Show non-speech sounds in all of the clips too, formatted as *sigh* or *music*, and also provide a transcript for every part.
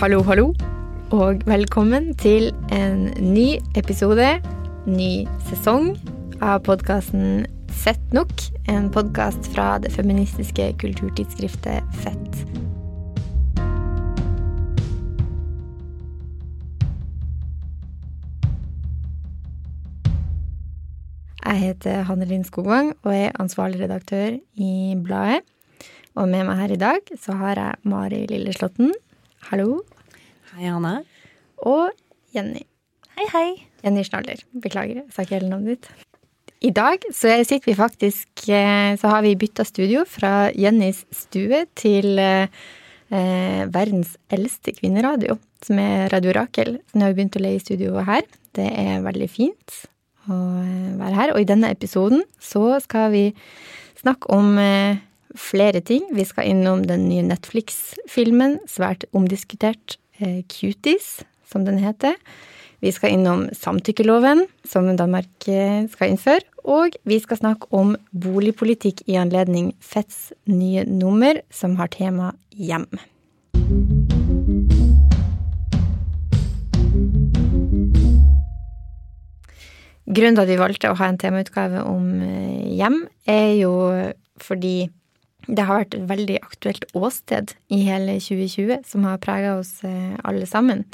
Hallo, hallo, og velkommen til en ny episode, ny sesong av podkasten Fett nok, en podkast fra det feministiske kulturtidsskriftet Fett. Jeg heter Hanne Linn Skogvang og er ansvarlig redaktør i bladet. Og med meg her i dag så har jeg Mari Lilleslåtten. Hallo. Hei, Hanne. Og Jenny. Hei, hei. Jenny Schnaller. Beklager, jeg sa ikke hele navnet ditt. I dag så sitter vi faktisk eh, Så har vi bytta studio fra Jennys stue til eh, verdens eldste kvinneradio, som er Radio Rakel. Så nå har vi begynt å leie studioet her. Det er veldig fint å eh, være her. Og i denne episoden så skal vi snakke om eh, flere ting. Vi skal innom den nye Netflix-filmen, svært omdiskutert, eh, Cuties, som den heter. Vi skal innom samtykkeloven, som Danmark skal innføre. Og vi skal snakke om boligpolitikk i anledning Fets nye nummer, som har tema hjem. Grunnen til at vi valgte å ha en temautgave om eh, hjem, er jo fordi det har vært et veldig aktuelt åsted i hele 2020 som har prega oss eh, alle sammen.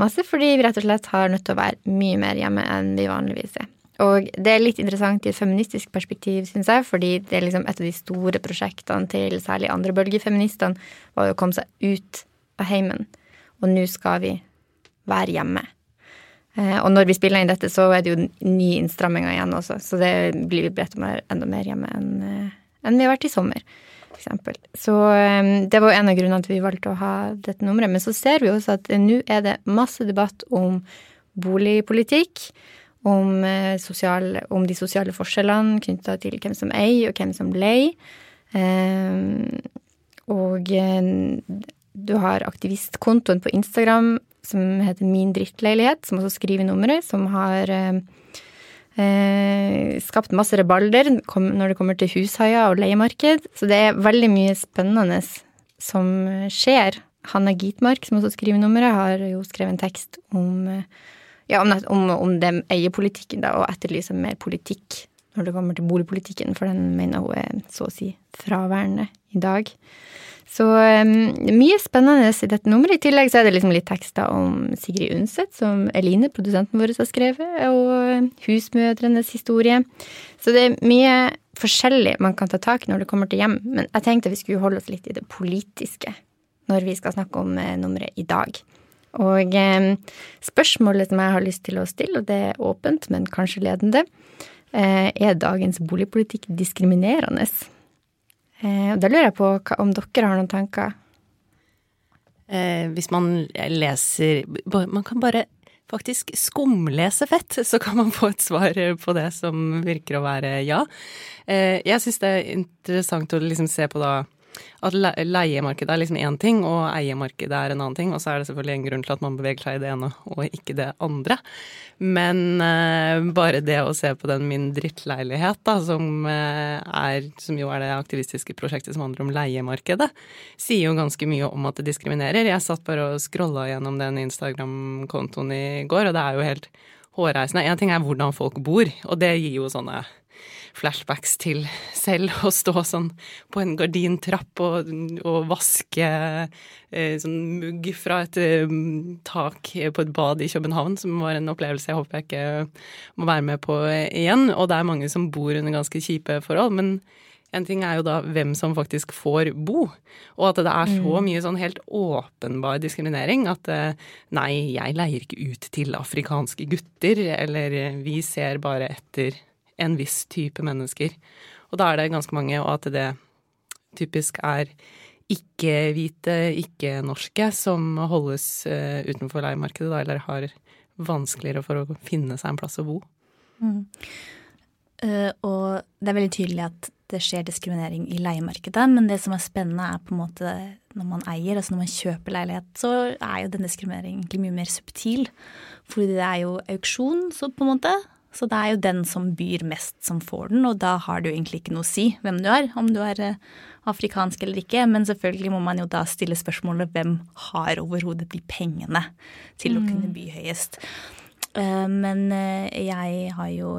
Masse fordi vi rett og slett har nødt til å være mye mer hjemme enn vi vanligvis er. Og det er litt interessant i et feministisk perspektiv, syns jeg, fordi det er liksom et av de store prosjektene til særlig andrebølgefeministene var jo å komme seg ut av heimen. Og nå skal vi være hjemme. Eh, og når vi spiller inn dette, så er det jo nye innstramminger igjen også, så det blir bedt om enda mer hjemme enn, eh, enn vi har vært i sommer, For Så eh, det var en av grunnene til vi valgte å ha dette nummeret. Men så ser vi også at nå er det masse debatt om boligpolitikk, om, sosial, om de sosiale forskjellene knytta til hvem som eier, og hvem som leier. Og du har aktivistkontoen på Instagram som heter Min drittleilighet, som også skriver nummeret, som har eh, eh, skapt masse rebalder når det kommer til hushaier og leiemarked. Så det er veldig mye spennende som skjer. Hanna Gitmark, som også skriver nummeret, har jo skrevet en tekst om, ja, om, om, om den og etterlyser mer politikk når det kommer til boligpolitikken, for den mener hun er så å si fraværende i dag. Så um, mye spennende i dette nummeret. I tillegg så er det liksom litt tekster om Sigrid Undset, som Eline, produsenten vår, har skrevet, og husmødrenes historie. Så det er mye forskjellig man kan ta tak i når det kommer til hjem. Men jeg tenkte vi skulle holde oss litt i det politiske når vi skal snakke om eh, nummeret i dag. Og um, spørsmålet som jeg har lyst til å stille, og det er åpent, men kanskje ledende, er dagens boligpolitikk diskriminerende? Eh, da lurer jeg på om dere har noen tanker? Eh, hvis man leser Man kan bare faktisk skumlese fett, så kan man få et svar på det som virker å være ja. Eh, jeg syns det er interessant å liksom se på da at leiemarkedet er liksom én ting, og eiemarkedet er en annen ting. Og så er det selvfølgelig en grunn til at man beveger seg i det ene og ikke det andre. Men uh, bare det å se på den Min drittleilighet, da, som, uh, er, som jo er det aktivistiske prosjektet som handler om leiemarkedet, sier jo ganske mye om at det diskriminerer. Jeg satt bare og scrolla gjennom den Instagram-kontoen i går, og det er jo helt hårreisende. En ting er hvordan folk bor, og det gir jo sånne flashbacks til selv å stå sånn på en gardintrapp og, og vaske eh, sånn mugg fra et eh, tak på et bad i København, som var en opplevelse jeg håper jeg ikke må være med på igjen. Og det er mange som bor under ganske kjipe forhold. men en ting er jo da hvem som faktisk får bo, og at det er så mm. mye sånn helt åpenbar diskriminering at eh, nei, jeg leier ikke ut til afrikanske gutter, eller vi ser bare etter en viss type mennesker. Og da er det ganske mange, og at det typisk er ikke-hvite, ikke-norske som holdes uh, utenfor leiemarkedet, da, eller har vanskeligere for å finne seg en plass å bo. Mm. Uh, og det er veldig tydelig at det skjer diskriminering i leiemarkedet, men det som er spennende, er på en måte når man eier, altså når man kjøper leilighet, så er jo den diskrimineringen egentlig mye mer subtil. Fordi det er jo auksjon, så på en måte Så det er jo den som byr mest, som får den, og da har det jo egentlig ikke noe å si hvem du er, om du er eh, afrikansk eller ikke. Men selvfølgelig må man jo da stille spørsmålet hvem har overhodet de pengene til å kunne by høyest. Eh, men eh, jeg har jo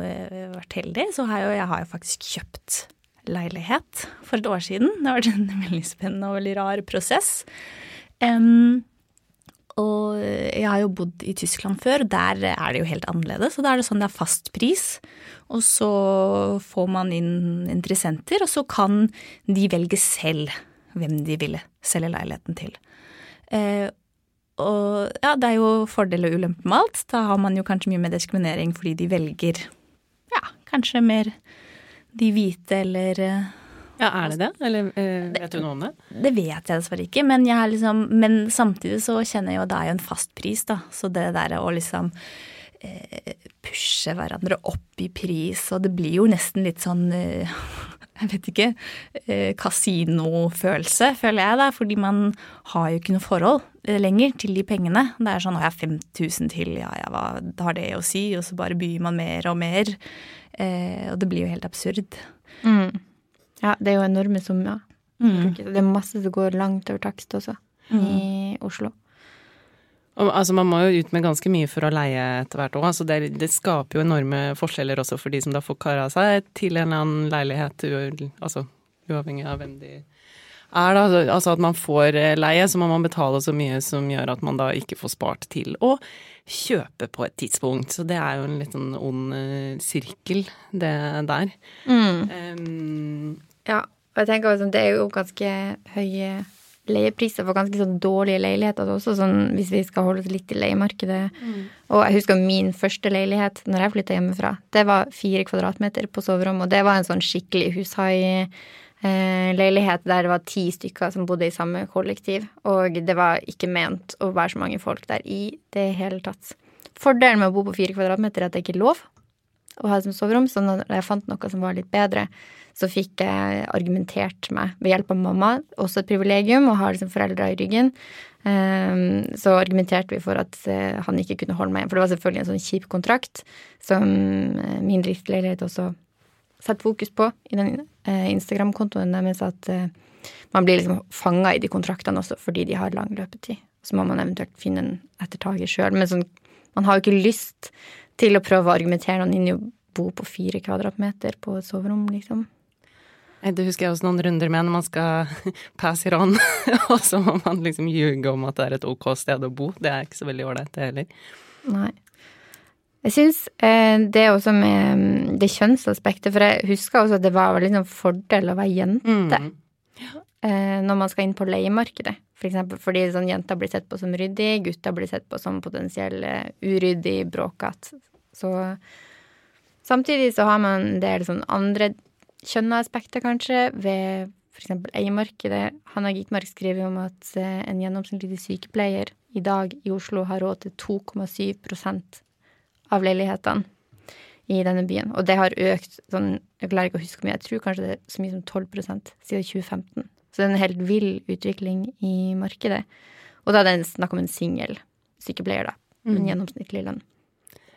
vært heldig, så har jeg, jeg har jo faktisk kjøpt leilighet for et år siden. Det har vært en *laughs* veldig spennende og veldig rar prosess. Um, og jeg har jo bodd i Tyskland før, og der er det jo helt annerledes. Og da er det sånn det er fast pris, og så får man inn interessenter, og så kan de velge selv hvem de vil selge leiligheten til. Eh, og ja, det er jo fordel og ulempe med alt. Da har man jo kanskje mye mer diskriminering fordi de velger ja, kanskje mer de hvite eller eh, ja, er det det? Eller uh, vet du noe om det? Det vet jeg dessverre ikke, men, liksom, men samtidig så kjenner jeg jo at det er jo en fast pris, da. Så det der å liksom uh, pushe hverandre opp i pris, og det blir jo nesten litt sånn uh, *laughs* jeg vet ikke, kasinofølelse, føler jeg da. Fordi man har jo ikke noe forhold lenger til de pengene. Det er sånn å, ja, 5000 til, ja ja, hva har det å si? Og så bare byr man mer og mer. Eh, og det blir jo helt absurd. Mm. Ja, det er jo enorme summer. Mm. Det er masse som går langt over takst også, mm. i Oslo. Og, altså, man må jo ut med ganske mye for å leie etter hvert òg. Altså, det, det, skaper jo enorme forskjeller også for de som da får kara seg til en eller annen leilighet, altså uavhengig av hvem de er. Da, altså at man får eh, leie, så må man betale så mye som gjør at man da ikke får spart til å kjøpe på et tidspunkt. Så det er jo en litt sånn ond uh, sirkel, det der. Mm. Um, ja, og jeg tenker også, det er jo ganske høye leiepriser for ganske sånn dårlige leiligheter også, sånn hvis vi skal holde oss litt i leiemarkedet. Mm. Og jeg husker min første leilighet når jeg flytta hjemmefra. Det var fire kvadratmeter på soverommet, og det var en sånn skikkelig hushai leilighet der det var ti stykker som bodde i samme kollektiv, og det var ikke ment å være så mange folk der i det hele tatt. Fordelen med å bo på fire kvadratmeter er at det ikke er lov å ha som soverom, så når jeg fant noe som var litt bedre, så fikk jeg argumentert meg ved hjelp av mamma, også et privilegium å ha liksom foreldre i ryggen. Ehm, så argumenterte vi for at eh, han ikke kunne holde meg igjen. For det var selvfølgelig en sånn kjip kontrakt som eh, min driftsleilighet også setter fokus på i den eh, Instagram-kontoen deres, at man blir liksom fanga i de kontraktene også fordi de har lang løpetid. Så må man eventuelt finne en ettertaker sjøl. Men sånn, man har jo ikke lyst til å prøve å argumentere noen inn i å bo på fire kvadratmeter på et soverom, liksom. Det husker jeg også noen runder med når man skal pass it on, og så må man liksom ljuge om at det er et ok sted å bo. Det er ikke så veldig ålreit, det heller. Nei. Jeg syns eh, det også med mm, det kjønnsaspektet, for jeg husker også at det var veldig sånn fordel å være jente mm. Eh, når man skal inn på leiemarkedet. For eksempel fordi sånn jenter blir sett på som ryddig, gutter blir sett på som potensiell uryddig, bråkete. Så samtidig så har man en del sånn andre kjønnaspekter, kanskje, ved f.eks. eiemarkedet. Hanna Gitmark skriver om at eh, en gjennomsnittlig sykepleier i dag i Oslo har råd til 2,7% av leilighetene i denne byen. Og det har økt sånn, jeg klarer ikke å huske hvor mye, jeg tror kanskje det er så mye som 12% siden 2015. Så det er en helt vill utvikling i markedet. Og da er det snakk om en singel sykepleier, da, med en mm. gjennomsnittlig lønn.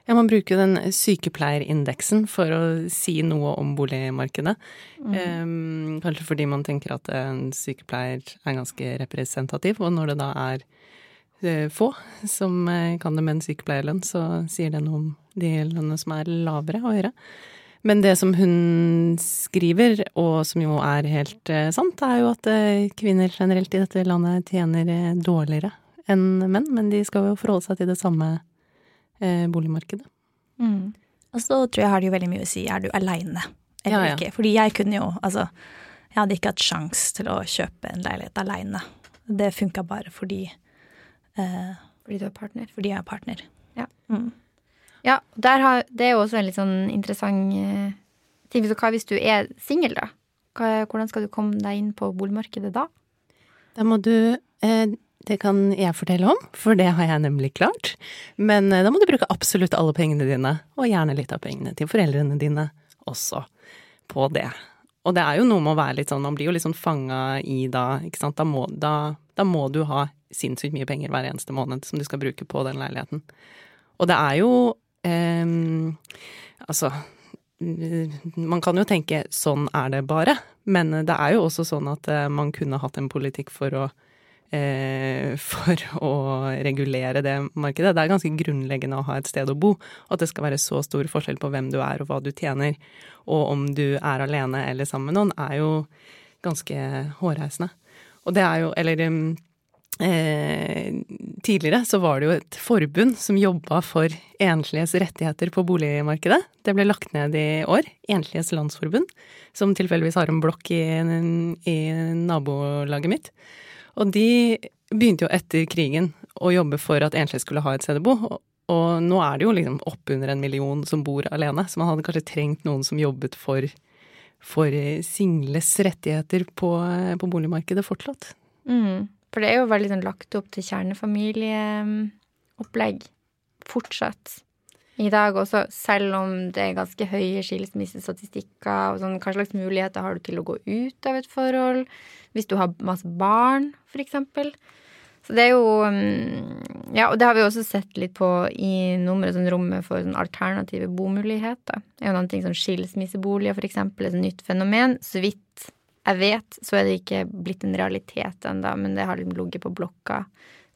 Ja, man bruker den sykepleierindeksen for å si noe om boligmarkedet. Mm. Um, kanskje fordi man tenker at en sykepleier er ganske representativ, og når det da er uh, få som uh, kan det med en sykepleierlønn, så sier det noe om de lønnene som er lavere og høyere. Men det som hun skriver, og som jo er helt uh, sant, er jo at kvinner generelt i dette landet tjener dårligere enn menn, men de skal jo forholde seg til det samme eh, boligmarkedet. Mm. Og så tror jeg har det jo veldig mye å si er du aleine eller ja, ja. ikke. Fordi jeg kunne jo altså Jeg hadde ikke hatt sjans til å kjøpe en leilighet aleine. Det funka bare fordi eh, Fordi du er partner? Fordi jeg er partner. Ja. Mm. Ja har, det er jo også en litt sånn interessant eh, ting. Så hva hvis du er singel, da? hvordan skal du komme deg inn på boligmarkedet da? Da må du eh, det kan jeg fortelle om, for det har jeg nemlig klart. Men eh, da må du bruke absolutt alle pengene dine, og gjerne litt av pengene til foreldrene dine også, på det. Og det er jo noe med å være litt sånn, man blir jo litt sånn fanga i da, ikke sant. Da må, da, da må du ha sinnssykt mye penger hver eneste måned som du skal bruke på den leiligheten. Og det er jo Altså, man kan jo tenke sånn er det bare, men det er jo også sånn at eh, man kunne hatt en politikk for å eh, *laughs* for å regulere det markedet. Det er ganske grunnleggende å ha et sted å bo, og at det skal være så stor forskjell på hvem du er og hva du tjener. Og om du er alene eller sammen med noen, er jo ganske hårreisende. Og det er jo Eller Eh, tidligere så var det jo et forbund som jobba for ensliges rettigheter på boligmarkedet. Det ble lagt ned i år. Ensliges landsforbund, som tilfeldigvis har en blokk i, i nabolaget mitt. Og de begynte jo etter krigen å jobbe for at enslige skulle ha et sted å bo. Og nå er det jo liksom oppunder en million som bor alene, så man hadde kanskje trengt noen som jobbet for, for singles rettigheter på, på boligmarkedet fortsatt. Mm. For det er jo veldig sånn lagt opp til kjernefamilieopplegg fortsatt i dag også, selv om det er ganske høye skilsmissestatistikker og sånn, hva slags muligheter har du til å gå ut av et forhold hvis du har masse barn, eksempel. Så det er jo mm, Ja, og det har vi også sett litt på i nummeret, sånn rommet for sånn alternative bomuligheter. Det er jo noen ting som skilsmisseboliger, eksempel, et nytt fenomen. Så vidt jeg vet, så er det ikke blitt en realitet ennå, men det har liksom ligget på blokka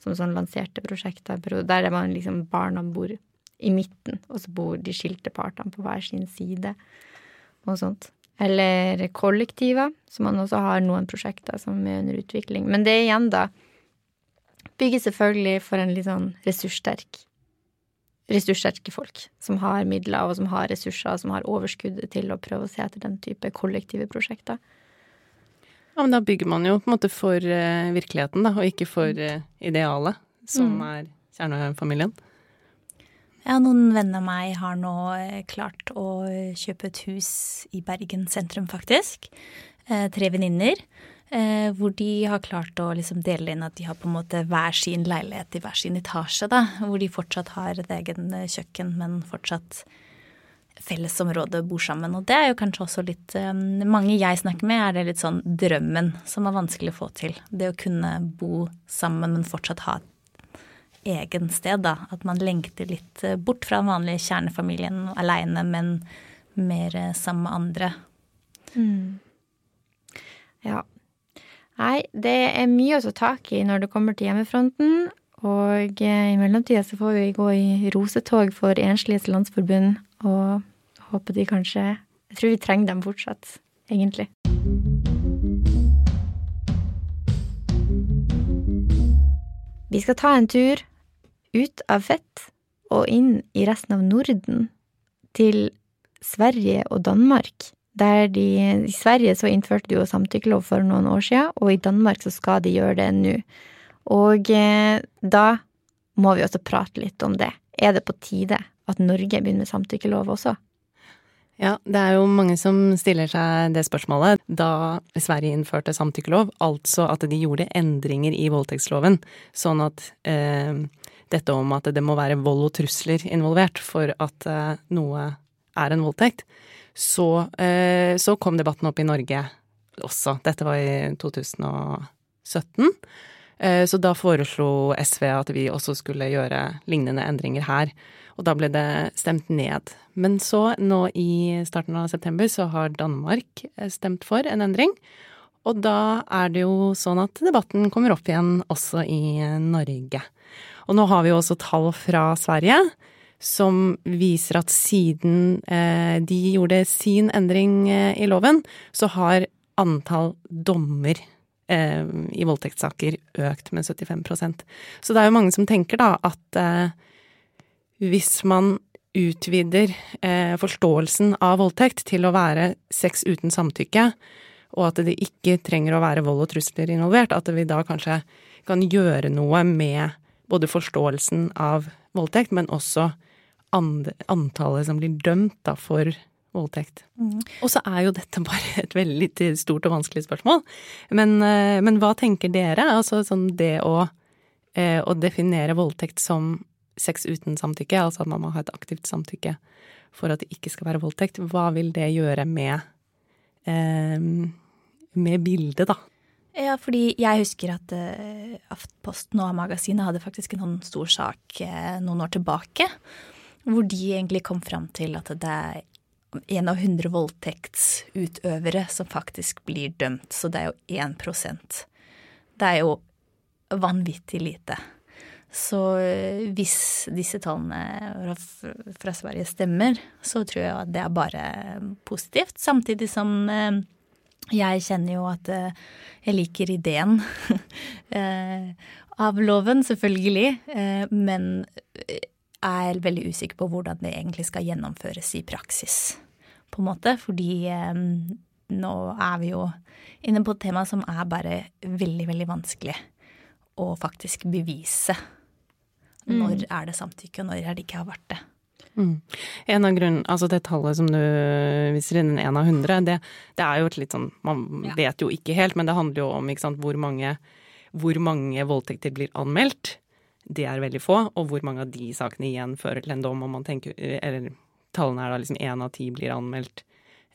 som sånn lanserte prosjekter. Der er man liksom barna bor i midten, og så bor de skilte partene på hver sin side, og sånt. Eller kollektiver, som man også har noen prosjekter som er under utvikling. Men det igjen, da, bygger selvfølgelig for en litt sånn ressurssterk ressurssterke folk som har midler, og som har ressurser, og som har overskuddet til å prøve å se etter den type kollektive prosjekter. Ja, men da bygger man jo på en måte for uh, virkeligheten, da, og ikke for uh, idealet, som mm. er kjernefamilien. Ja, noen venner av meg har nå uh, klart å kjøpe et hus i Bergen sentrum, faktisk. tre venninner. hvor de har klart å liksom dele inn at de har på en måte hver sin leilighet i hver sin etasje. da, Hvor de fortsatt har et egen kjøkken, men fortsatt fellesområde bor sammen. Og det er jo kanskje også litt eh, Mange jeg snakker med, er det litt sånn drømmen som er vanskelig å få til. Det å kunne bo sammen, men fortsatt ha et egen sted, da. At man lengter litt eh, bort fra den vanlige kjernefamilien aleine, men mer eh, sammen med andre. Mm. Ja. Nei, det er mye å ta tak i når det kommer til hjemmefronten. Og i mellomtida så får vi gå i rosetog for Ensliges Landsforbund og håper de kanskje Jeg tror vi trenger dem fortsatt, egentlig. Vi skal ta en tur ut av fett og inn i resten av Norden, til Sverige og Danmark. Der de, I Sverige så innførte de jo samtykkelov for noen år siden, og i Danmark så skal de gjøre det nå. Og eh, da må vi også prate litt om det. Er det på tide at Norge begynner med samtykkelov også? Ja, det er jo mange som stiller seg det spørsmålet. Da Sverige innførte samtykkelov, altså at de gjorde endringer i voldtektsloven, sånn at eh, dette om at det må være vold og trusler involvert for at eh, noe er en voldtekt, så, eh, så, kom debatten opp i Norge også. Dette var i 2017. Eh, så da foreslo SV at vi også skulle gjøre lignende endringer her. Og da ble det stemt ned. Men så, nå i starten av september, så har Danmark eh, stemt for en endring. Og da er det jo sånn at debatten kommer opp igjen også i Norge. Og nå har vi jo også tall fra Sverige som viser at siden eh, de gjorde sin endring i loven, så har antall dommer eh, i voldtektssaker økt med 75% Så det er jo mange som tenker da at eh, hvis man utvider eh, forståelsen av voldtekt til å være sex uten samtykke, og at det ikke trenger å være vold og trusler involvert, at vi da kanskje kan gjøre noe med både forståelsen av voldtekt, men også antallet som blir dømt da for voldtekt. Mm. Og så er jo dette bare *laughs* et veldig stort og vanskelig spørsmål. Men, eh, men hva tenker dere? Altså sånn det å, eh, å definere voldtekt som sex uten samtykke, altså at man må ha et aktivt samtykke for at det ikke skal være voldtekt, hva vil det gjøre med, eh, med bildet, da? Ja, fordi jeg husker at Aftenposten og magasinet hadde faktisk en sånn stor sak noen år tilbake. hvor de egentlig kom fram til at det en av hundre voldtektsutøvere som faktisk blir dømt, så det er jo 1 prosent. Det er jo vanvittig lite. Så eh, hvis disse tallene fra Sverige stemmer, så tror jeg at det er bare positivt. Samtidig som eh, jeg kjenner jo at eh, jeg liker ideen *laughs* av loven, selvfølgelig, men er veldig usikker på hvordan det egentlig skal gjennomføres i praksis, på en måte. Fordi nå er vi jo inne på et tema som er bare veldig, veldig vanskelig å faktisk bevise. Når mm. er det samtykke, og når er det ikke har vært det. Mm. En av grunnen, altså Det tallet som du viser innen én av hundre, det, det, er jo et litt sånn Man ja. vet jo ikke helt, men det handler jo om sant, hvor, mange, hvor mange voldtekter blir anmeldt. Det er veldig få. Og hvor mange av de sakene igjen fører til en dom. om man tenker, eller tallene er da liksom én av ti blir anmeldt.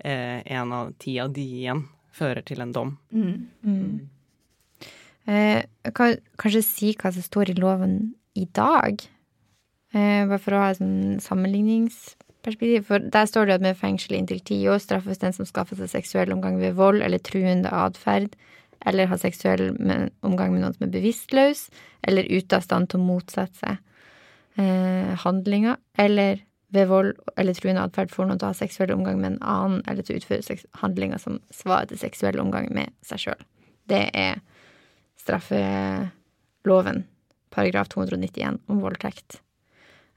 Én eh, av ti av de igjen fører til en dom. Mm. Mm. Eh, kan kanskje si hva som står i loven i dag? Eh, bare for å ha et sånn sammenligningsperspektiv. For der står det at med fengsel inntil ti år straffes den som skaffer seg seksuell omgang ved vold eller truende atferd, eller ha seksuell omgang med noen som er bevisstløs, eller ute av stand til å motsette seg eh, handlinger, eller ved vold eller truende atferd får noen til å ha seksuell omgang med en annen, eller til å utføre handlinger som svarer til seksuell omgang med seg sjøl. Det er straffeloven, paragraf 291 om voldtekt.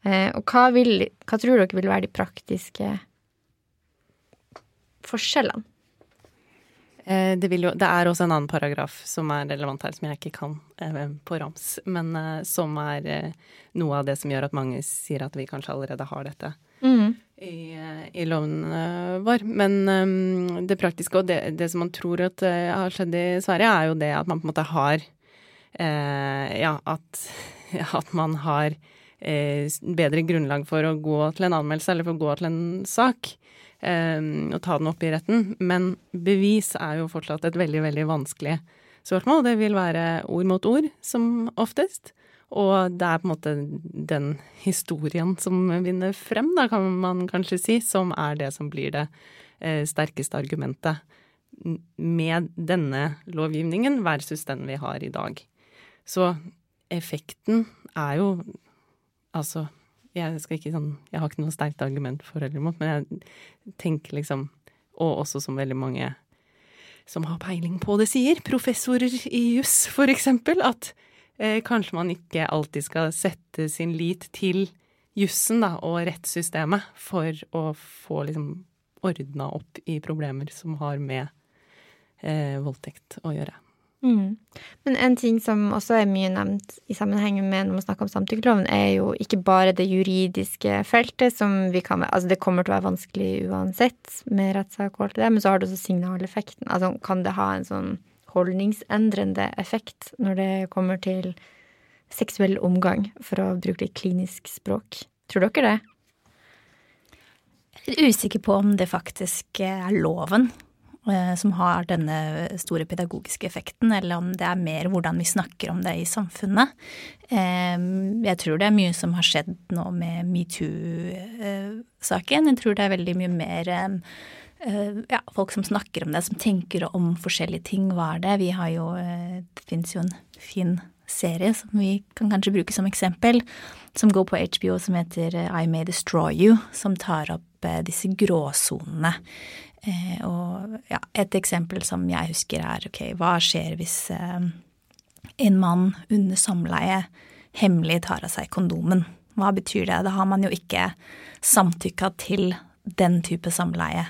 Eh, og hva, vil, hva tror dere vil være de praktiske forskjellene? Eh, det, jo, det, er også en annen paragraf som er relevant her, som jeg ikke kan eh, på rams, men som er noe av det som gjør at mange sier at vi kanskje allerede har dette mm. i, i, loven vår. Men um, det praktiske og det, det, som man tror at har skjedd i Sverige, er jo det at man på en måte har eh, Ja, at, *laughs* at man har eh, bedre grunnlag for å gå til en anmeldelse eller for å gå til en sak. Eh, og ta den opp i retten. Men bevis er jo fortsatt et veldig, veldig vanskelig spørsmål. Det vil være ord mot ord, som oftest. Og det er på en måte den historien som vinner frem, da kan man kanskje si, som er det som blir det eh, sterkeste argumentet med denne lovgivningen versus den vi har i dag. Så effekten er jo Altså, jeg ikke sånn Jeg har ikke noe sterkt argument for eller imot, men jeg tenker liksom Og også som veldig mange som har peiling på det, sier, professorer i juss for eksempel, at eh, kanskje man ikke alltid skal sette sin lit til jussen da, og rettssystemet for å få liksom ordna opp i problemer som har med eh, voldtekt å gjøre. Mm. Men en ting som også er mye nevnt i sammenheng med når man snakker om samtykkeloven, er jo ikke bare det juridiske feltet, som vi kan Altså, det kommer til å være vanskelig uansett med rettssak og alt det der, men så har det også signaleffekten. Altså, kan det ha en sånn holdningsendrende effekt når det kommer til seksuell omgang, for å bruke litt klinisk språk? Tror dere det? Jeg er usikker på om det faktisk er loven som har denne store pedagogiske effekten, eller om det er mer hvordan vi snakker om det i samfunnet. Eh, jeg tror det er mye som har skjedd nå med metoo-saken. Jeg tror det er veldig mye mer eh, ja, folk som snakker om det, som tenker om forskjellige ting. Hva er det? Vi har jo Det fins jo en fin serie som vi kan kanskje bruke som eksempel, som går på HBO som heter I May Destroy You, som tar opp disse gråsonene Eh, og ja, et eksempel som jeg husker er ok, hva skjer hvis eh, en mann under samleie hemmelig tar av seg kondomen? Hva betyr det? Da har man jo ikke samtykka til den type samleie.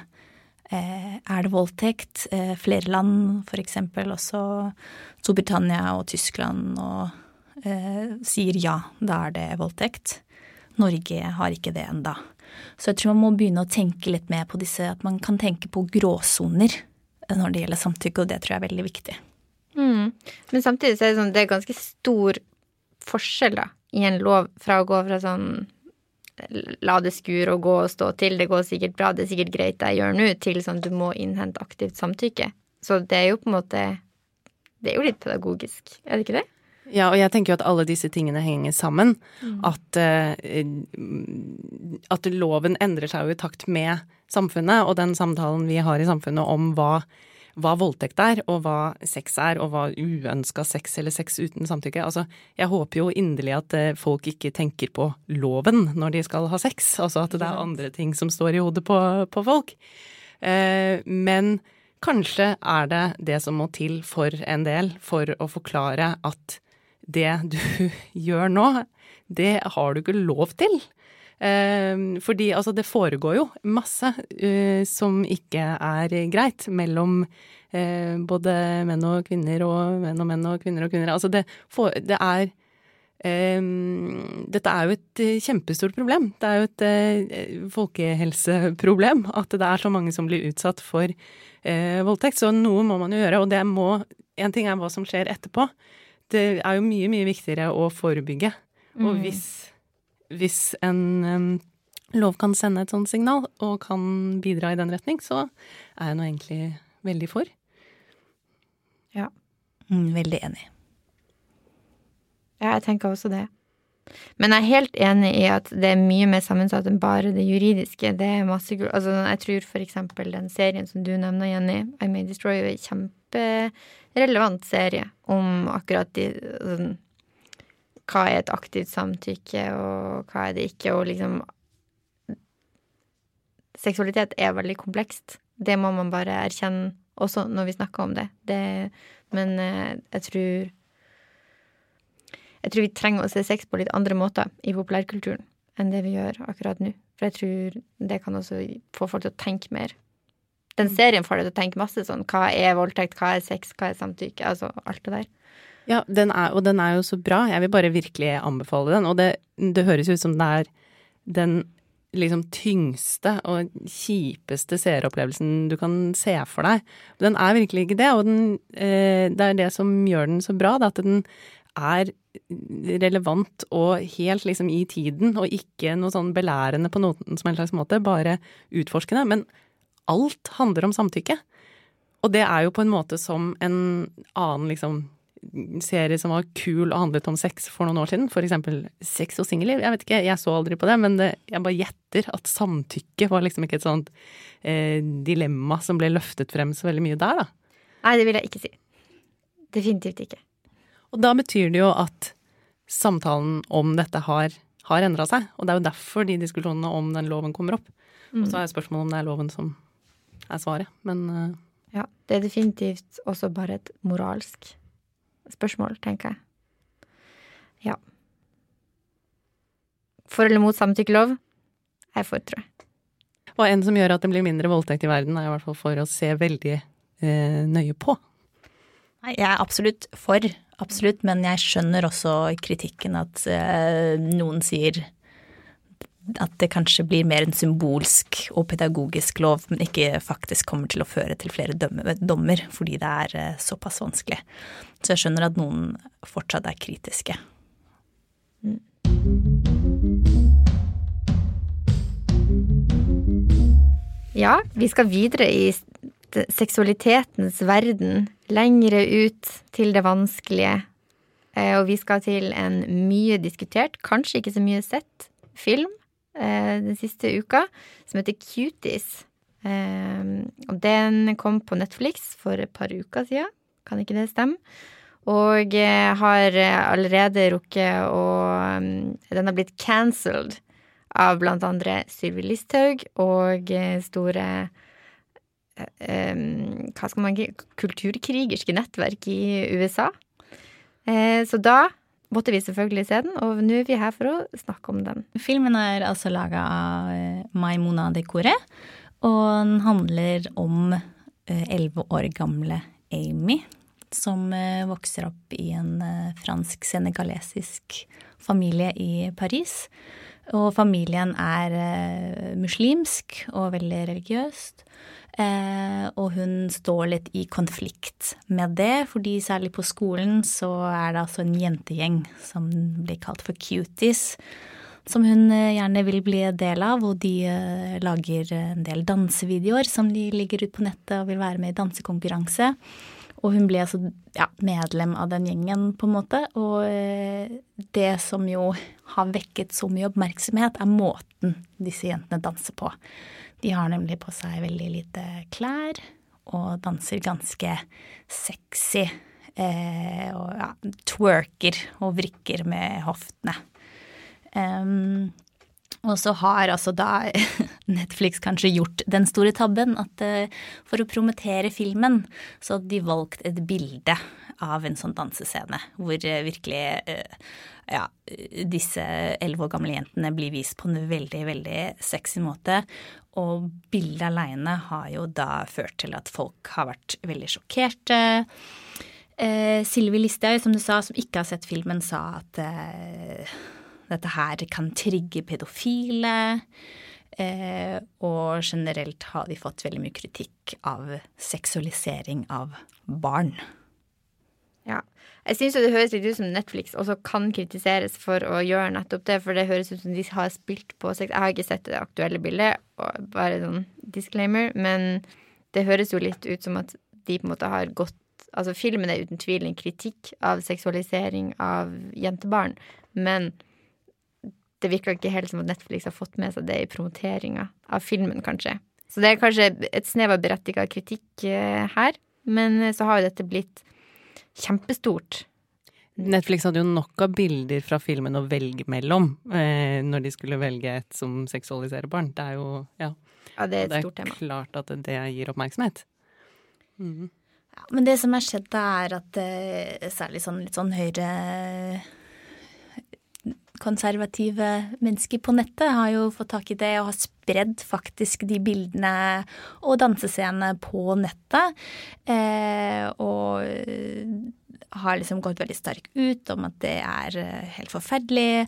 Eh, er det voldtekt? Eh, flere land, eksempel også Storbritannia og Tyskland, og eh, sier ja, da er det voldtekt. Norge har ikke det enda. Så jeg tror man må begynne å tenke litt mer på disse, at man kan tenke på gråsoner når det gjelder samtykke, og det tror jeg er veldig viktig. Mm. Men samtidig så er det sånn, det er ganske stor forskjell da, i en lov fra å gå fra sånn la det skure og gå og stå til, det går sikkert bra, det er sikkert greit det jeg gjør nå, til sånn du må innhente aktivt samtykke. Så det er jo på en måte Det er jo litt pedagogisk, er det ikke det? Ja, og jeg tenker jo at alle disse tingene henger sammen. Mm. At, uh, at loven endrer seg jo i takt med samfunnet, og den samtalen vi har i samfunnet om hva, hva voldtekt er, og hva sex er, og hva uønska sex eller sex uten samtykke. Altså, jeg håper jo inderlig at uh, folk ikke tenker på loven når de skal ha sex. Altså at det er andre ting som står i hodet på, på folk. Uh, men kanskje er det det som må til for en del for å forklare at det du *laughs* gjør nå, det har du ikke lov til. Uh, fordi altså det foregår jo masse uh, som ikke er greit mellom uh, både menn og kvinner og menn og menn og kvinner og kvinner. Altså det, for, det er dette er jo et kjempestort problem. Det er jo et folkehelseproblem at det er så mange som blir utsatt for voldtekt. Så noe må man jo gjøre. Og det må En ting er hva som skjer etterpå det er jo mye, mye viktigere å forebygge. Mm. Og hvis, hvis en um, lov kan sende et sånt signal, og kan bidra i den retning, så er jeg nå egentlig veldig for. Ja. Mm, veldig enig. Ja, jeg tenker også det. Men jeg er helt enig i at det er mye mer sammensatt enn bare det juridiske. Det er masse Altså, jeg tror for eksempel den serien som du nevner, Jenny, I May Destroy, er en kjemperelevant serie om akkurat de sånn, Hva er et aktivt samtykke, og hva er det ikke, og liksom Seksualitet er veldig komplekst. Det må man bare erkjenne også når vi snakker om det. det men eh, jeg tror jeg tror vi trenger å se sex på litt andre måter i populærkulturen enn det vi gjør akkurat nå. For jeg tror det kan også få folk til å tenke mer. Den serien får deg til å tenke masse sånn hva er voldtekt, hva er sex, hva er samtykke, altså alt det der. Ja, den er, og den er jo så bra. Jeg vil bare virkelig anbefale den. Og det, det høres ut som det er den liksom tyngste og kjipeste seeropplevelsen du kan se for deg. Den er virkelig ikke det, og den, eh, det er det som gjør den så bra, det at den er relevant og helt liksom i tiden, og ikke noe sånn belærende på noen som helst slags måte, bare utforskende. Men alt handler om samtykke. Og det er jo på en måte som en annen liksom serie som var kul og handlet om sex for noen år siden, for eksempel Sex og singelliv. Jeg vet ikke, jeg så aldri på det, men det, jeg bare gjetter at samtykke var liksom ikke et sånt eh, dilemma som ble løftet frem så veldig mye der, da. Nei, det vil jeg ikke si. Definitivt ikke. Og da betyr det jo at samtalen om dette har, har endra seg. Og det er jo derfor de diskusjonene om den loven kommer opp. Mm. Og så er spørsmålet om det er loven som er svaret. Men uh... Ja, det er definitivt også bare et moralsk spørsmål, tenker jeg. Ja. For eller mot samtykkelov? Jeg er for, tror jeg. Og en som gjør at det blir mindre voldtekt i verden, er i hvert fall for å se veldig eh, nøye på. Nei, jeg er absolutt for Absolutt, men jeg skjønner også kritikken at eh, noen sier at det kanskje blir mer en symbolsk og pedagogisk lov, men ikke faktisk kommer til å føre til flere dommer, fordi det er eh, såpass vanskelig. Så jeg skjønner at noen fortsatt er kritiske. Ja, vi skal videre i seksualitetens verden lengre ut til det vanskelige. Eh, og vi skal til en mye diskutert, kanskje ikke så mye sett, film den siste uka, som heter Cuties. Eh, og den kom på Netflix for et par uker siden. Kan ikke det stemme? Og har allerede rukket å Den har blitt cancelled av blant andre Sylvi Listhaug og store Ehm, hva skal man kulturkrigerske nettverk i USA. Eh, så da måtte vi selvfølgelig se den, og nå er vi her for å snakke om den. Filmen er altså laga av Maimona Maimuna Dekore, og den handler om eh, elleve år gamle Amy, som vokser opp i en fransk-senegalesisk familie i Paris. Og familien er muslimsk og veldig religiøst. Eh, og hun står litt i konflikt med det, fordi særlig på skolen så er det altså en jentegjeng som blir kalt for cuties. Som hun eh, gjerne vil bli del av, og de eh, lager en del dansevideoer som de ligger ut på nettet og vil være med i dansekonkurranse. Og hun ble altså ja, medlem av den gjengen, på en måte. Og det som jo har vekket så mye oppmerksomhet, er måten disse jentene danser på. De har nemlig på seg veldig lite klær og danser ganske sexy. Eh, og ja, twerker og vrikker med hoftene. Um, og så har altså da *laughs* Netflix kanskje gjort den store tabben at uh, for å promotere filmen, så hadde de valgt et bilde av en sånn dansescene hvor uh, virkelig uh, ja, disse elleve år gamle jentene blir vist på en veldig, veldig sexy måte. Og bildet aleine har jo da ført til at folk har vært veldig sjokkerte. Eh, Sylvi Listhaug, som du sa, som ikke har sett filmen, sa at eh, dette her kan trigge pedofile. Eh, og generelt har de fått veldig mye kritikk av seksualisering av barn. Ja. Jeg syns det høres litt ut som Netflix også kan kritiseres for å gjøre nettopp det, for det høres ut som de har spilt på sex. Jeg har ikke sett det aktuelle bildet, bare sånn disclaimer, men det høres jo litt ut som at de på en måte har gått Altså, filmen er uten tvil en kritikk av seksualisering av jentebarn, men det virker ikke helt som at Netflix har fått med seg det i promoteringa av filmen, kanskje. Så det er kanskje et snev av berettiga kritikk eh, her, men så har jo dette blitt kjempestort. Netflix hadde jo nok av bilder fra filmen å velge mellom eh, når de skulle velge et som seksualiserer barn. Det er jo ja. ja det er et stort tema. Det er klart at det gir oppmerksomhet. Mm. Ja, men det som har skjedd, er at eh, særlig sånn litt sånn høyre konservative mennesker på nettet har jo fått tak i det og har spredd faktisk de bildene og dansescenene på nettet. Eh, og har liksom gått veldig sterkt ut om at det er eh, helt forferdelig.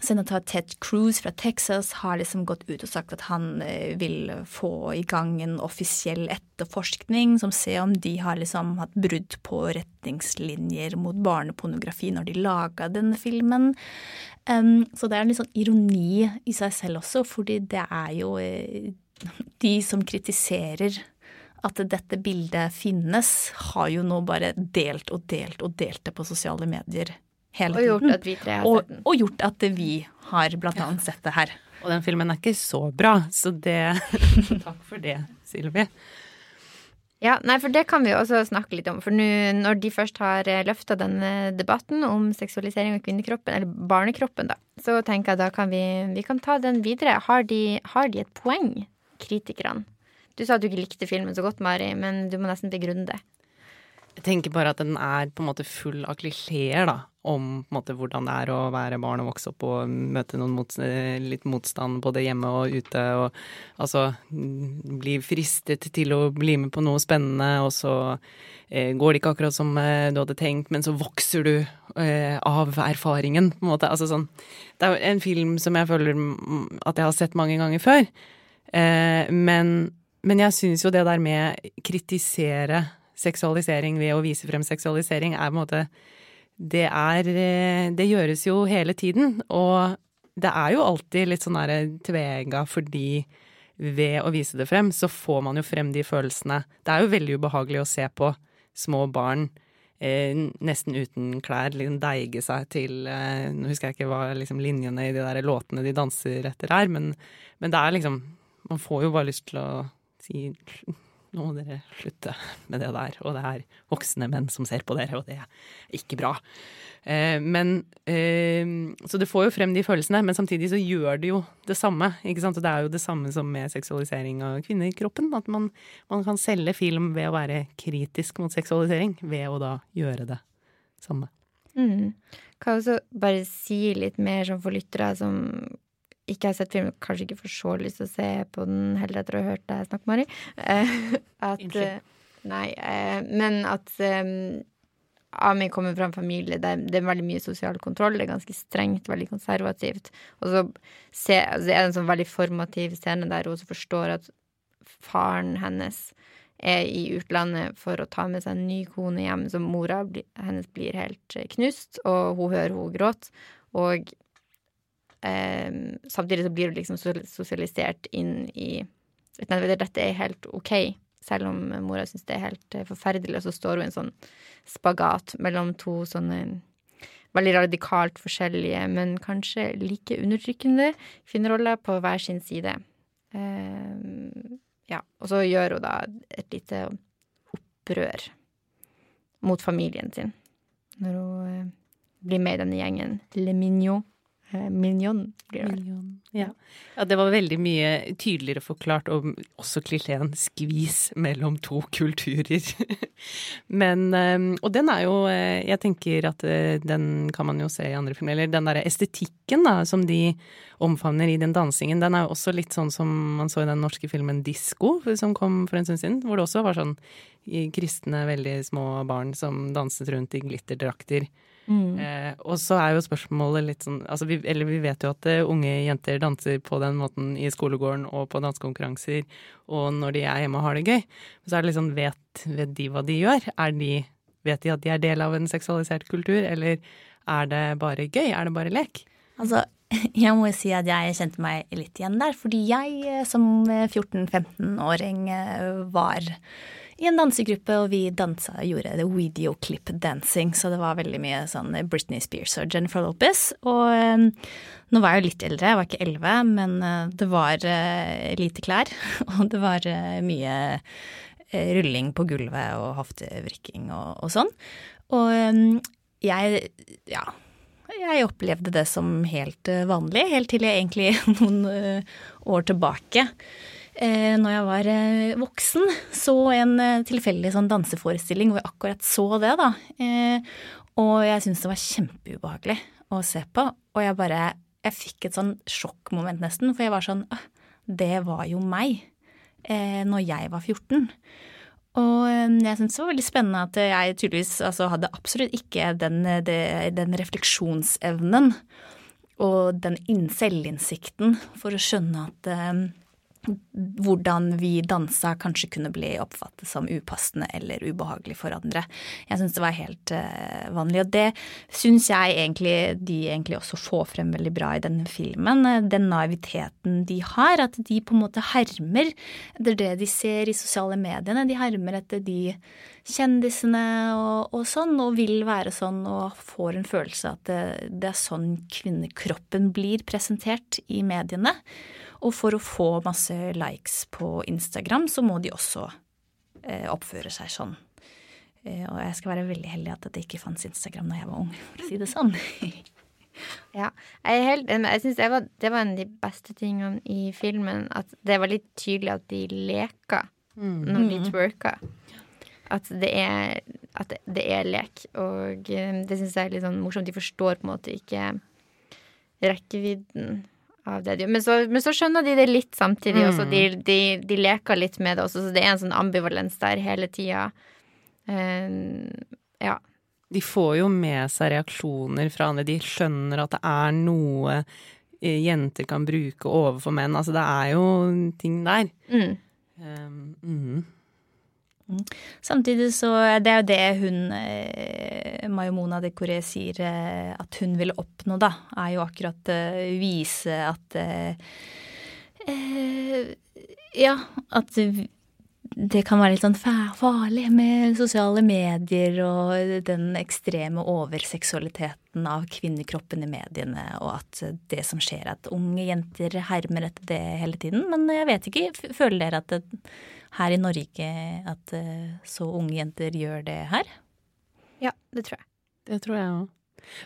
Senator Ted Cruz fra Texas har liksom gått ut og sagt at han eh, vil få i gang en offisiell etterforskning som ser om de har liksom hatt brudd på retningslinjer mot barnepornografi når de laga denne filmen. Um, så det er en litt sånn ironi i seg selv også, fordi det er jo eh, de som kritiserer at dette bildet finnes, har jo nå bare delt og delt og delt det på sosiale medier hele tiden. Og gjort at vi tre har sett den. Og, og gjort at vi har blant annet sett det her. Og den filmen er ikke så bra, så det *laughs* Takk for det, Silvi. Ja, nei, for det kan vi jo også snakke litt om. For nå, når de først har eh, løfta denne debatten om seksualisering av kvinnekroppen, eller barnekroppen, da, så tenker jeg da kan vi, vi kan ta den videre. Har de, har de et poeng, kritikerne? Du sa at du ikke likte filmen så godt, Mari, men du må nesten begrunne det. Jeg tenker bare at den er på en måte full av klisjeer, da. Om på en måte hvordan det er å være barn og vokse opp og møte mot, litt motstand både hjemme og ute. Og altså bli fristet til å bli med på noe spennende, og så eh, går det ikke akkurat som eh, du hadde tenkt, men så vokser du eh, av erfaringen, på en måte. Altså sånn Det er en film som jeg føler at jeg har sett mange ganger før. Eh, men, men jeg syns jo det der med kritisere seksualisering ved å vise frem seksualisering, er på en måte Det er eh, Det gjøres jo hele tiden, og det er jo alltid litt sånn derre tvega fordi ved å vise det frem, så får man jo frem de følelsene. Det er jo veldig ubehagelig å se på små barn eh, nesten uten klær liksom deige seg til eh, Nå husker jeg ikke hva liksom, linjene i de der låtene de danser etter er, men, men det er liksom Man får jo bare lyst til å si *laughs* nå må dere slutte med det der, og det er voksne menn som ser på dere, og det er ikke bra. Eh, men eh, Så det får jo frem de følelsene, men samtidig så gjør det jo det samme. ikke sant? Og det er jo det samme som med seksualisering av kvinnekroppen. At man, man kan selge film ved å være kritisk mot seksualisering, ved å da gjøre det samme. Mm. Kan også bare si litt mer sånn for lyttere som ikke har sett filmen, kanskje ikke får så lyst til å se på den heller etter å ha hørt deg snakke, Mari. Eh, *laughs* at. Eh, nei, eh, men at Ami kommer fra en familie der det er veldig mye sosial kontroll. Det er ganske strengt, veldig konservativt. Og så se, altså, er det en sånn veldig formativ scene der hun også forstår at faren hennes er i utlandet for å ta med seg en ny kone hjem, så mora hennes blir helt knust, og hun hører hun gråte. Og samtidig så blir du liksom sosialisert inn i dette er helt OK. Selv om mora syns det er helt forferdelig. Og så står hun i en sånn spagat mellom to sånne veldig radikalt forskjellige, men kanskje like undertrykkende kvinneroller på hver sin side. Eh, ja, og så gjør hun da et lite opprør mot familien sin når hun eh, blir med i denne gjengen. Le Mignon. Eh, Mignon. Million. Ja. ja, det var veldig mye tydeligere forklart, og også klisjeen 'skvis mellom to *laughs* kulturer'. Men eh, Og den er jo eh, Jeg tenker at eh, den kan man jo se i andre filmer. Eller den derre estetikken da, som de omfavner i den dansingen, den er jo også litt sånn som man så i den norske filmen 'Disko', som kom for en stund siden. Hvor det også var sånn kristne, veldig små barn som danset rundt i glitterdrakter. Eh, og så er jo spørsmålet litt sånn altså vi, Eller vi vet jo at eh, unge jenter danser på den måten i skolegården og på dansekonkurranser, og når de er hjemme og har det gøy. Så er det liksom vet, vet de hva de gjør? Er de, vet de at de er del av en seksualisert kultur, eller er det bare gøy? Er det bare lek? Altså, *laughs* jeg må jo si at jeg kjente meg litt igjen der, fordi jeg eh, som 14-15-åring eh, var i en dansegruppe, og vi dansa og gjorde det videoclip dancing, så det var veldig mye sånn Britney Spears og Jennifer Lopez. Og eh, nå var jeg jo litt eldre, jeg var ikke elleve, men eh, det var eh, lite klær, *laughs* og det var eh, mye rulling på gulvet og hoftevrikking og, og sånn. Og eh, jeg, ja, jeg opplevde det som helt vanlig, helt til jeg egentlig *laughs* noen år tilbake, eh, når jeg var eh, voksen, så en eh, tilfeldig sånn danseforestilling hvor jeg akkurat så det, da. Eh, Og jeg syntes det var kjempeubehagelig å se på, og jeg bare Jeg fikk et sånn sjokkmoment nesten, for jeg var sånn «Åh, Det var jo meg eh, når jeg var 14. Og eh, jeg syntes det var veldig spennende at jeg tydeligvis altså, hadde absolutt ikke den, den refleksjonsevnen og den inn- selvinnsikten for å skjønne at hvordan vi dansa kanskje kunne bli oppfattet som upassende eller ubehagelig for andre. Jeg syns det var helt uh, vanlig, og det syns jeg egentlig de egentlig også får frem veldig bra i denne filmen. eh, Den naiviteten de har, at de på en måte hermer etter det de ser i sosiale mediene. De hermer etter de kjendisene og, og sånn, og vil være sånn og får en følelse at det, det er sånn kvinnekroppen blir presentert i mediene. Og for å få masse likes på Instagram, så må de også eh, oppføre seg sånn. Eh, og jeg skal være veldig heldig at det ikke fantes Instagram da jeg var ung, for å si det sånn. *laughs* Ja, jeg er helt Jeg synes det, var, det var en av de beste tingene i filmen. At det var litt tydelig at de leker når de twerker. At det er, at det- er lek. Og eh, det syns jeg er litt sånn morsomt. De forstår på en måte ikke rekkevidden de. Men så, men så skjønner de det litt samtidig også. De, de, de leker litt med det også, så det er en sånn ambivalens der hele tida. Uh, ja. De får jo med seg reaksjoner fra andre. De skjønner at det er noe eh, jenter kan bruke overfor menn. Altså det er jo ting der. Mm. Um, mhm. Samtidig så Det er jo det hun, eh, Mayomona Dekoré, sier eh, at hun vil oppnå, da. Er jo akkurat eh, vise at eh, eh, Ja, at det kan være litt sånn farlig med sosiale medier og den ekstreme overseksualiteten av kvinnekroppen i mediene, og at det som skjer, er at unge jenter hermer etter det hele tiden. Men jeg vet ikke, føler dere at det, her i Norge at eh, så unge jenter gjør det her? ja, det tror jeg. Det tror jeg òg.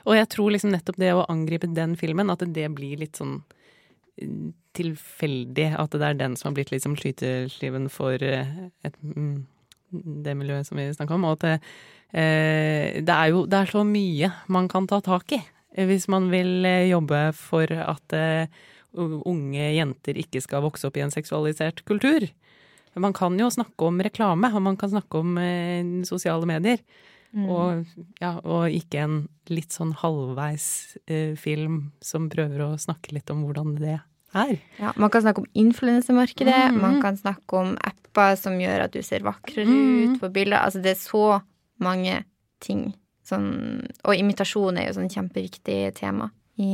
Og jeg tror liksom nettopp det å angripe den filmen, at det blir litt sånn eh, tilfeldig. At det er den som har blitt liksom skytesliven for eh, et, mm, det miljøet som vi snakker om. Og at det, eh, det er jo det er så mye man kan ta tak i eh, hvis man vil jobbe for at unge jenter ikke skal vokse opp i en seksualisert kultur. Men Man kan jo snakke om reklame, og man kan snakke om eh, sosiale medier. Og, ja, og ikke en litt sånn halvveis eh, film som prøver å snakke litt om hvordan det er. Ja, man kan snakke om influensemarkedet, mm. man kan snakke om apper som gjør at du ser vakrere mm. ut på bilder. Altså, det er så mange ting. Sånn, og imitasjon er jo sånn kjempeviktig tema i,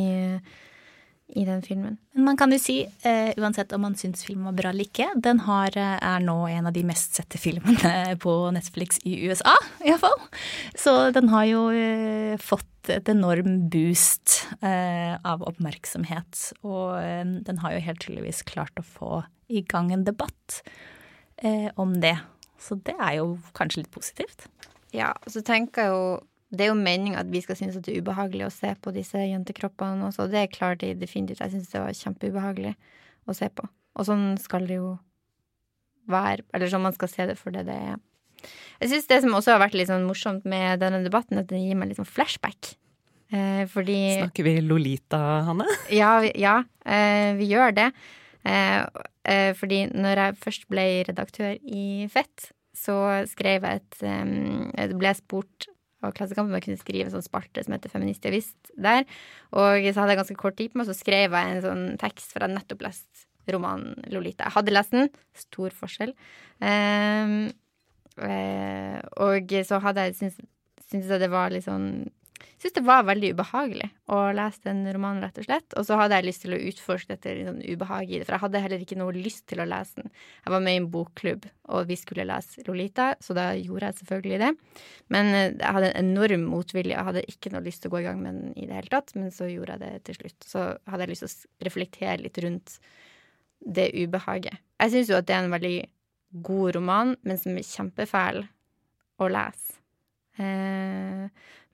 i den filmen. Men man kan jo si, uh, uansett om man syns filmen var bra eller ikke, den har, uh, er nå en av de mest sette filmene *laughs* på Netflix i USA, iallfall. Så den har jo uh, fått et enorm boost av oppmerksomhet. Og den har jo helt tydeligvis klart å få i gang en debatt om det. Så det er jo kanskje litt positivt. Ja, så tenker jeg jo det er jo meninga at vi skal synes at det er ubehagelig å se på disse jentekroppene også, og det er klart det definitivt. Jeg syns det var kjempeubehagelig å se på. Og sånn skal det jo være, eller sånn man skal se det for det det er. Jeg syns det som også har vært litt sånn morsomt med denne debatten, at den gir meg litt sånn flashback. Eh, fordi Snakker vi Lolita, Hanne? *laughs* Ja, vi, ja eh, vi gjør det. Eh, eh fordi når jeg først ble redaktør i Fett, så skrev jeg et um, ble jeg spurt av Klassekampen jeg kunne skrive en sånn sparte som heter Feminist jeg visst der. Og så hadde jeg ganske kort tid på meg, så skrev jeg en sånn tekst, for jeg hadde nettopp lest romanen Lolita. Jeg hadde lest den. Stor forskjell. Um, og så hadde jeg syntes jeg det var litt sånn syns det var veldig ubehagelig å lese den romanen, rett og slett. Og så hadde jeg lyst til å utforske dette liksom, ubehaget i det, for jeg hadde heller ikke noe lyst til å lese den. Jeg var med i en bokklubb, og vi skulle lese Lolita, så da gjorde jeg selvfølgelig det. Men eh, jeg hadde en enorm motvilje, jeg hadde ikke noe lyst til å gå i gang med den i det hele tatt, men så gjorde jeg det til slutt. Så hadde jeg lyst til å reflektere litt rundt det ubehaget. Jeg syns jo at det er en veldig god roman, men som er kjempefæl å lese. Eh,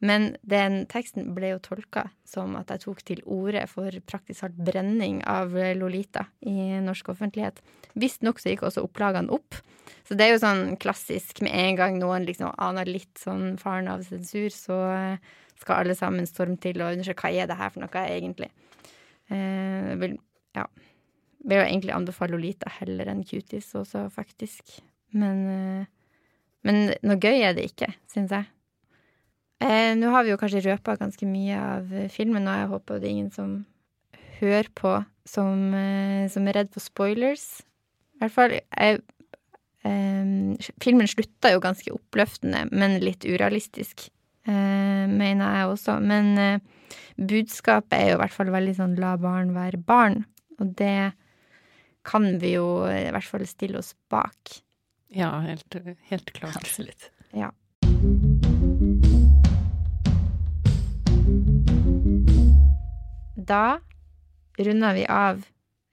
men den teksten ble jo tolka som at jeg tok til orde for praktisk talt brenning av Lolita i norsk offentlighet. Visstnok så gikk også opplagene opp. Så det er jo sånn klassisk med en gang noen liksom aner litt sånn faren av sensur, så skal alle sammen storme til og undersøke hva er det her for noe egentlig. Eh, vil, ja, vil jo egentlig anbefale Lolita heller enn Cuties også, faktisk. Men, eh, men noe gøy er det ikke, syns jeg. Eh, Nå har vi jo kanskje røpa ganske mye av filmen, og jeg håper det er ingen som hører på som, eh, som er redd for spoilers. I hvert fall jeg, eh, Filmen slutta jo ganske oppløftende, men litt urealistisk, eh, mener jeg også. Men eh, budskapet er jo i hvert fall veldig sånn la barn være barn, og det kan vi jo i hvert fall stille oss bak. Ja, helt, helt klart. Absolutt. Ja. Da runder vi av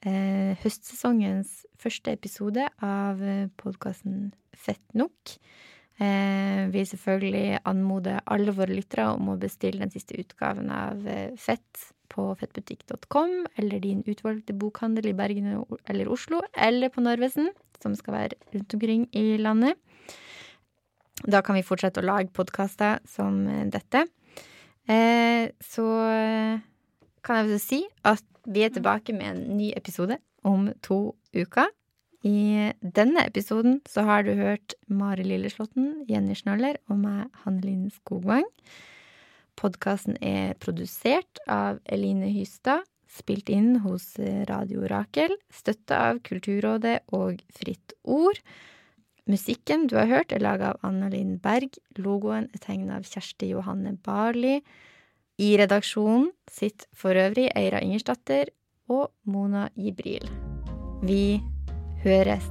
eh, høstsesongens første episode av eh, podkasten Fett nok. Eh, vi selvfølgelig anmoder alle våre lyttere om å bestille den siste utgaven av eh, Fett på fettbutikk.com, eller din utvalgte bokhandel i Bergen eller Oslo, eller på Narvesen, som skal være rundt omkring i landet. Da kan vi fortsette å lage podkaster som eh, dette. Eh, så kan jeg vel si at vi er tilbake med en ny episode om to uker. I denne episoden så har du hørt Mari Lilleslåtten, Jenny Schnøller og meg, Hannelin Skogvang. Podkasten er produsert av Eline Hystad, spilt inn hos Radio Rakel, støtta av Kulturrådet og Fritt Ord. Musikken du har hørt, er laga av Anna Linn Berg. Logoen er tegna av Kjersti Johanne Barli. I redaksjonen sitter for øvrig Eira Ingersdatter og Mona Jibril. Vi høres